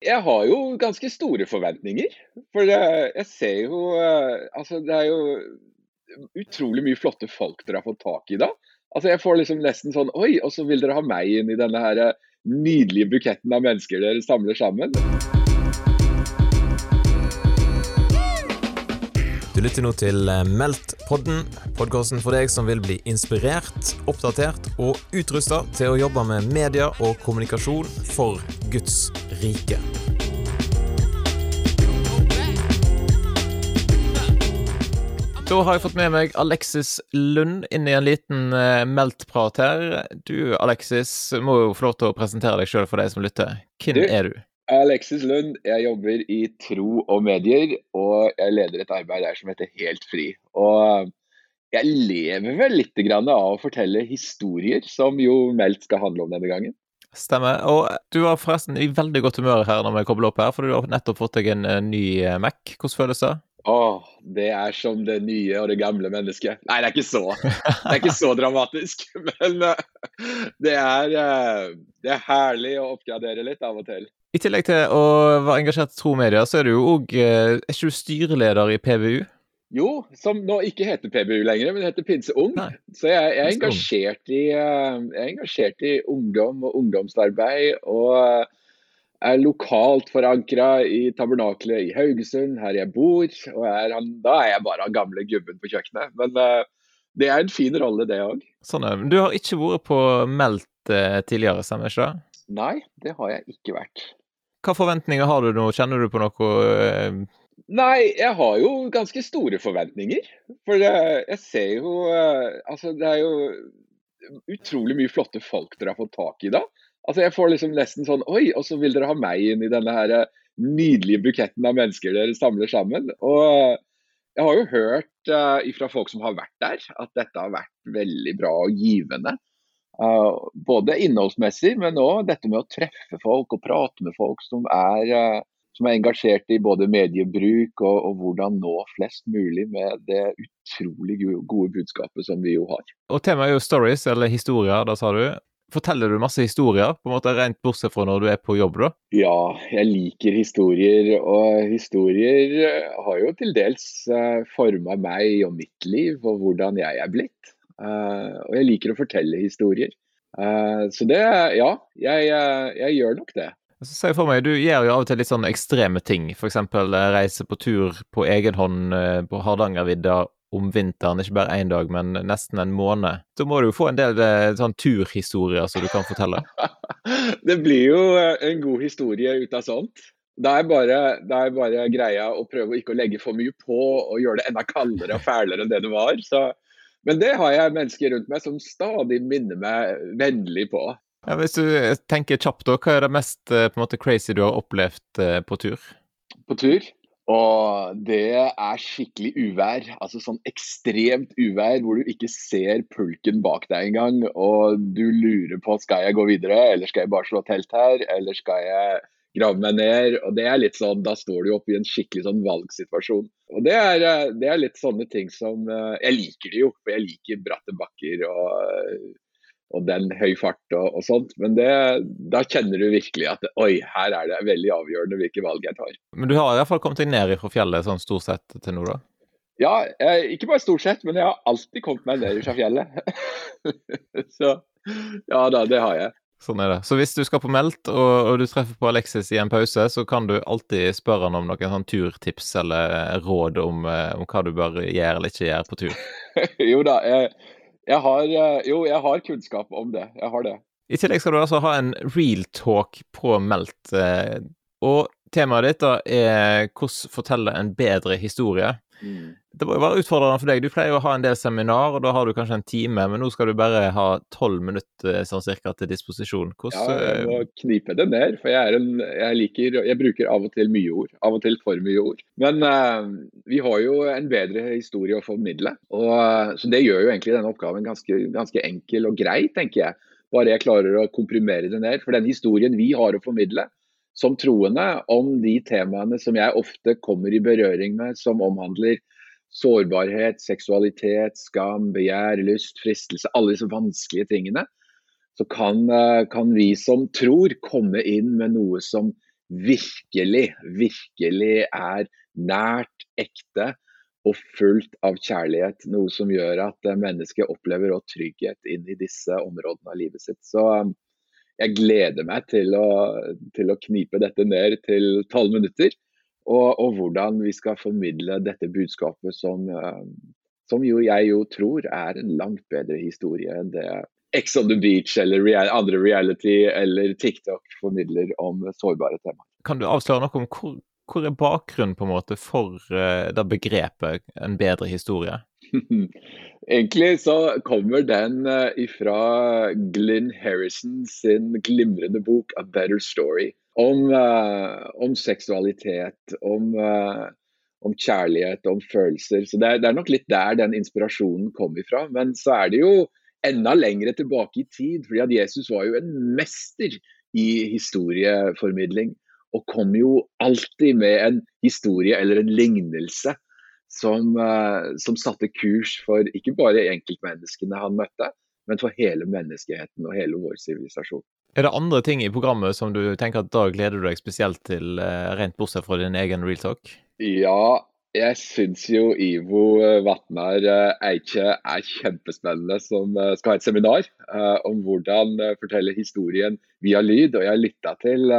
Jeg har jo ganske store forventninger. For jeg ser jo eh, Altså, det er jo utrolig mye flotte folk dere har fått tak i da. Altså, jeg får liksom nesten sånn Oi, og så vil dere ha meg inn i denne her eh, nydelige buketten av mennesker dere samler sammen. Du lytter nå til eh, Meldt-podden, podkasten for deg som vil bli inspirert, oppdatert og utrusta til å jobbe med media og kommunikasjon for Guds rike. Da har jeg fått med meg Alexis Lund inn i en liten uh, Meldt-prat her. Du Alexis må jo få lov til å presentere deg sjøl for deg som lytter. Hvem Du, er du? Alexis Lund, jeg jobber i tro og medier, og jeg leder et arbeid der som heter Helt fri. Og jeg lever vel litt grann av å fortelle historier, som jo Meldt skal handle om denne gangen. Stemmer. Og du var forresten i veldig godt humør her når vi kobler opp her, for du har nettopp fått deg en eh, ny eh, Mac. Hvordan føles det? Åh, det er som det nye og det gamle mennesket. Nei, det er ikke så, det er ikke så dramatisk. Men eh, det er, det er herlig å oppgradere litt av og til. I tillegg til å være engasjert i tro media, så er du jo òg Er ikke du styreleder i PVU? Jo, som nå ikke heter PBU lenger, men heter Pinse Ung. Nei, Så jeg, jeg, er engasjert i, eh, jeg er engasjert i ungdom og ungdomsarbeid. Og eh, er lokalt forankra i tabernaklet i Haugesund, her jeg bor. Og er han, da er jeg bare han gamle gubben på kjøkkenet. Men eh, det er en fin rolle, det òg. Sånn Du har ikke vært på Meldt tidligere, stemmer ikke det? Nei, det har jeg ikke vært. Hva forventninger har du nå? Kjenner du på noe Nei, jeg har jo ganske store forventninger. For jeg ser jo eh, Altså, det er jo utrolig mye flotte folk dere har fått tak i da. Altså, jeg får liksom nesten sånn Oi, og så vil dere ha meg inn i denne her eh, nydelige buketten av mennesker dere samler sammen. Og eh, jeg har jo hørt uh, fra folk som har vært der, at dette har vært veldig bra og givende. Uh, både innholdsmessig, men òg dette med å treffe folk og prate med folk som er eh, som er engasjert i både mediebruk og, og hvordan nå flest mulig med det utrolig gode budskapet som vi jo har. Og temaet er jo stories, eller historier, da sa du. Forteller du masse historier, på en måte rent bortsett fra når du er på jobb, da? Ja, jeg liker historier, og historier eh, har jo til dels uh, forma meg og mitt liv og hvordan jeg er blitt. Eh, og jeg liker å fortelle historier. Eh, så det, ja, jeg, eh, jeg gjør nok det. Så ser jeg for meg, Du gjør jo av og til litt sånn ekstreme ting. F.eks. reise på tur på egen hånd eh, på Hardangervidda om vinteren. Ikke bare én dag, men nesten en måned. Da må du jo få en del eh, sånn turhistorier som du kan fortelle. Det blir jo eh, en god historie ut av sånt. Det er, bare, det er bare greia å prøve ikke å legge for mye på og gjøre det enda kaldere og fælere enn det det var. Så, men det har jeg mennesker rundt meg som stadig minner meg vennlig på. Ja, hvis du eh, tenker kjapt, da, hva er det mest eh, på en måte crazy du har opplevd eh, på tur? på tur. Og det er skikkelig uvær. Altså sånn ekstremt uvær hvor du ikke ser pulken bak deg engang. Og du lurer på skal jeg gå videre, eller skal jeg bare slå telt her, eller skal jeg grave meg ned. Og det er litt sånn, Da står du oppe i en skikkelig sånn valgsituasjon. Og det er, det er litt sånne ting som Jeg liker det jo, for jeg liker bratte bakker og, og den høy fart og, og sånt. Men det, da kjenner du virkelig at oi, her er det veldig avgjørende hvilke valg jeg tar. Men du har i hvert fall kommet deg ned fra fjellet sånn stort sett til nå, da? Ja, jeg, ikke bare stort sett, men jeg har alltid kommet meg ned fra fjellet. Så ja da, det har jeg. Sånn er det. Så hvis du skal på Meldt, og, og du treffer på Alexis i en pause, så kan du alltid spørre han om noen sånn turtips eller råd om, eh, om hva du bør gjøre eller ikke gjøre på tur. Jo da, jeg, jeg har, eh, jo, jeg har kunnskap om det. Jeg har det. I tillegg skal du altså ha en real talk på Meldt. eh, Og temaet ditt da er hvordan fortelle en bedre historie. Mm. Det må jo være utfordrende for deg. Du pleier å ha en del seminar, og da har du kanskje en time, men nå skal du bare ha tolv minutter sånn cirka til disposisjon. Ja, Hvordan jeg eh, må knipe det ned, for jeg, en, jeg, liker, jeg bruker av og til mye ord. Av og til for mye ord. Men uh, vi har jo en bedre historie å formidle. Og, uh, så det gjør jo egentlig denne oppgaven ganske, ganske enkel og grei, tenker jeg. Bare jeg klarer å komprimere det ned. For den historien vi har å formidle som troende om de temaene som jeg ofte kommer i berøring med, som omhandler sårbarhet, seksualitet, skam, begjær, lyst, fristelse, alle disse vanskelige tingene, så kan, eh, kan vi som tror komme inn med noe som virkelig, virkelig er nært, ekte og fullt av kjærlighet. Noe som gjør at mennesket opplever trygghet inn i disse områdene av livet sitt. Så jeg gleder meg til å, til å knipe dette ned til tolv minutter. Og, og, hvordan vi skal formidle dette budskapet som, som jo jeg jo tror er en langt bedre historie enn det Ex on the Beach eller real, andre reality eller TikTok formidler om sårbare temaer. Kan du avsløre noe om hvor, hvor er bakgrunnen på en måte for uh, det begrepet en bedre historie? Egentlig så kommer den uh, ifra Glynn Harrison sin glimrende bok 'A Better Story'. Om, uh, om seksualitet, om om kjærlighet, om følelser. Så det er, det er, nok litt der den inspirasjonen kom ifra. Men så er det jo enda lengre tilbake i tid, fordi at Jesus var jo en mester i historieformidling. Og kom jo alltid med en historie eller en lignelse som, uh, som satte kurs for ikke bare enkeltmenneskene han møtte, men for hele menneskeheten og hele vår sivilisasjon. Er det andre ting i programmet som du tenker at da gleder du deg spesielt til, uh, rent bortsett fra din egen real talk? Ja, jeg syns jo Ivo Vatnar Eikje er kjempespennende som eh, skal ha et seminar om hvordan fortelle historien via lyd. Og jeg lytta til,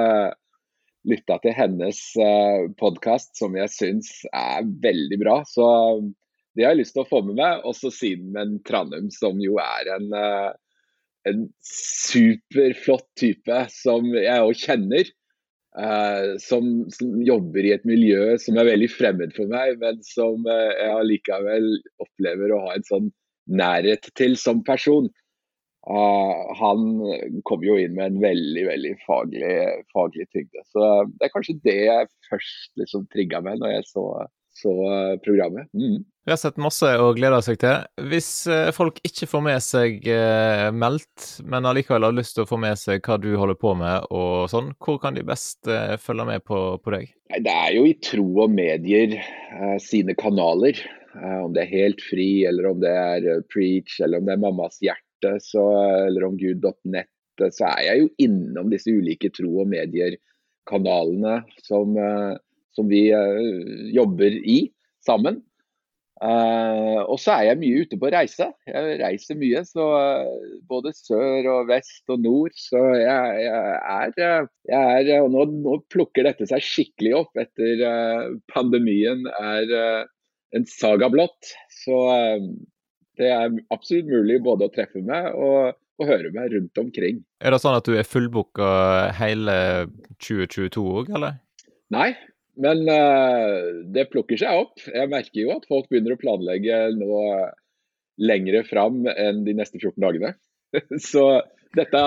lytta til hennes eh, podkast, som jeg syns er veldig bra. Så det har jeg lyst til å få med meg. Også Simen Tranum, som jo er en, en superflott type som jeg òg kjenner. Uh, som, som, jobber i et miljø som er veldig fremmed for meg, men som uh, jeg allikevel opplever å ha en sånn nærhet til som person. Uh, han kom jo inn med en veldig veldig faglig, faglig tyngde. Så det er kanskje det jeg først liksom trigga meg når jeg så så eh, programmet. Mm. Vi har sett masse å glede seg til. Hvis eh, folk ikke får med seg eh, meldt, men allikevel har lyst til å få med seg hva du holder på med og sånn, hvor kan de best eh, følge med på, på, deg? Det er jo i Tro og Medier eh, sine kanaler. Eh, om det er Helt fri, eller om det er Preach, eller om det er Mammas hjerte, så, eller om Gud.nett, så er jeg jo innom disse ulike tro- og medier-kanalene som som vi uh, jobber i sammen. Uh, og så er jeg mye ute på reise. Jeg reiser mye, så både sør og vest og nord. Så jeg, jeg er, jeg er Og nå, nå, plukker dette seg skikkelig opp etter pandemien er en saga blått. Så det er absolutt mulig både å treffe meg og, og høre meg rundt omkring. Er det sånn at du er fullbooka hele 2022 òg, eller? Nei, men uh, det plukker seg opp. Jeg merker jo at folk begynner å planlegge nå lengre fram enn de neste 14 dagene. Så dette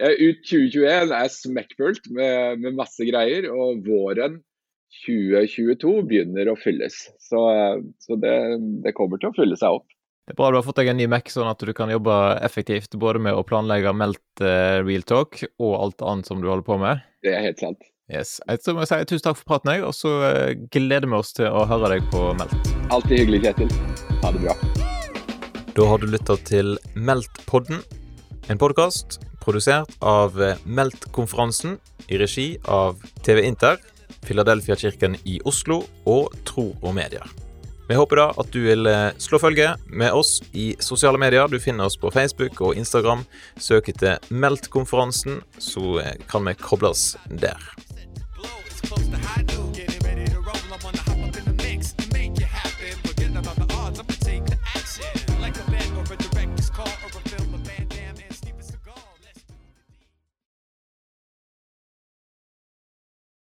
ut 2021 er smekkfullt med, med, masse greier, og våren 2022 begynner å fylles. Så, så det, det, kommer til å fylle seg opp. Det er bra du har fått deg en ny Mac, sånn at du kan jobbe effektivt både med å planlegge meldt uh, real talk og alt annet som du holder på med. Det er helt sant. Yes. Så må jeg si tusen takk for praten, jeg, og så eh, gleder vi oss til å høre deg på Meldt. Alltid hyggelig, Kjetil. Ha det bra. Da har du lytta til Meldt-podden, en podkast produsert av eh, Meldt-konferansen i regi av TV Inter, Filadelfia-kirken i Oslo og Tro og Medier. Vi håper da at du vil eh, slå følge med oss i sosiale medier. Du finner oss på Facebook og Instagram. Søk etter Meldt-konferansen, så eh, kan vi koble oss der.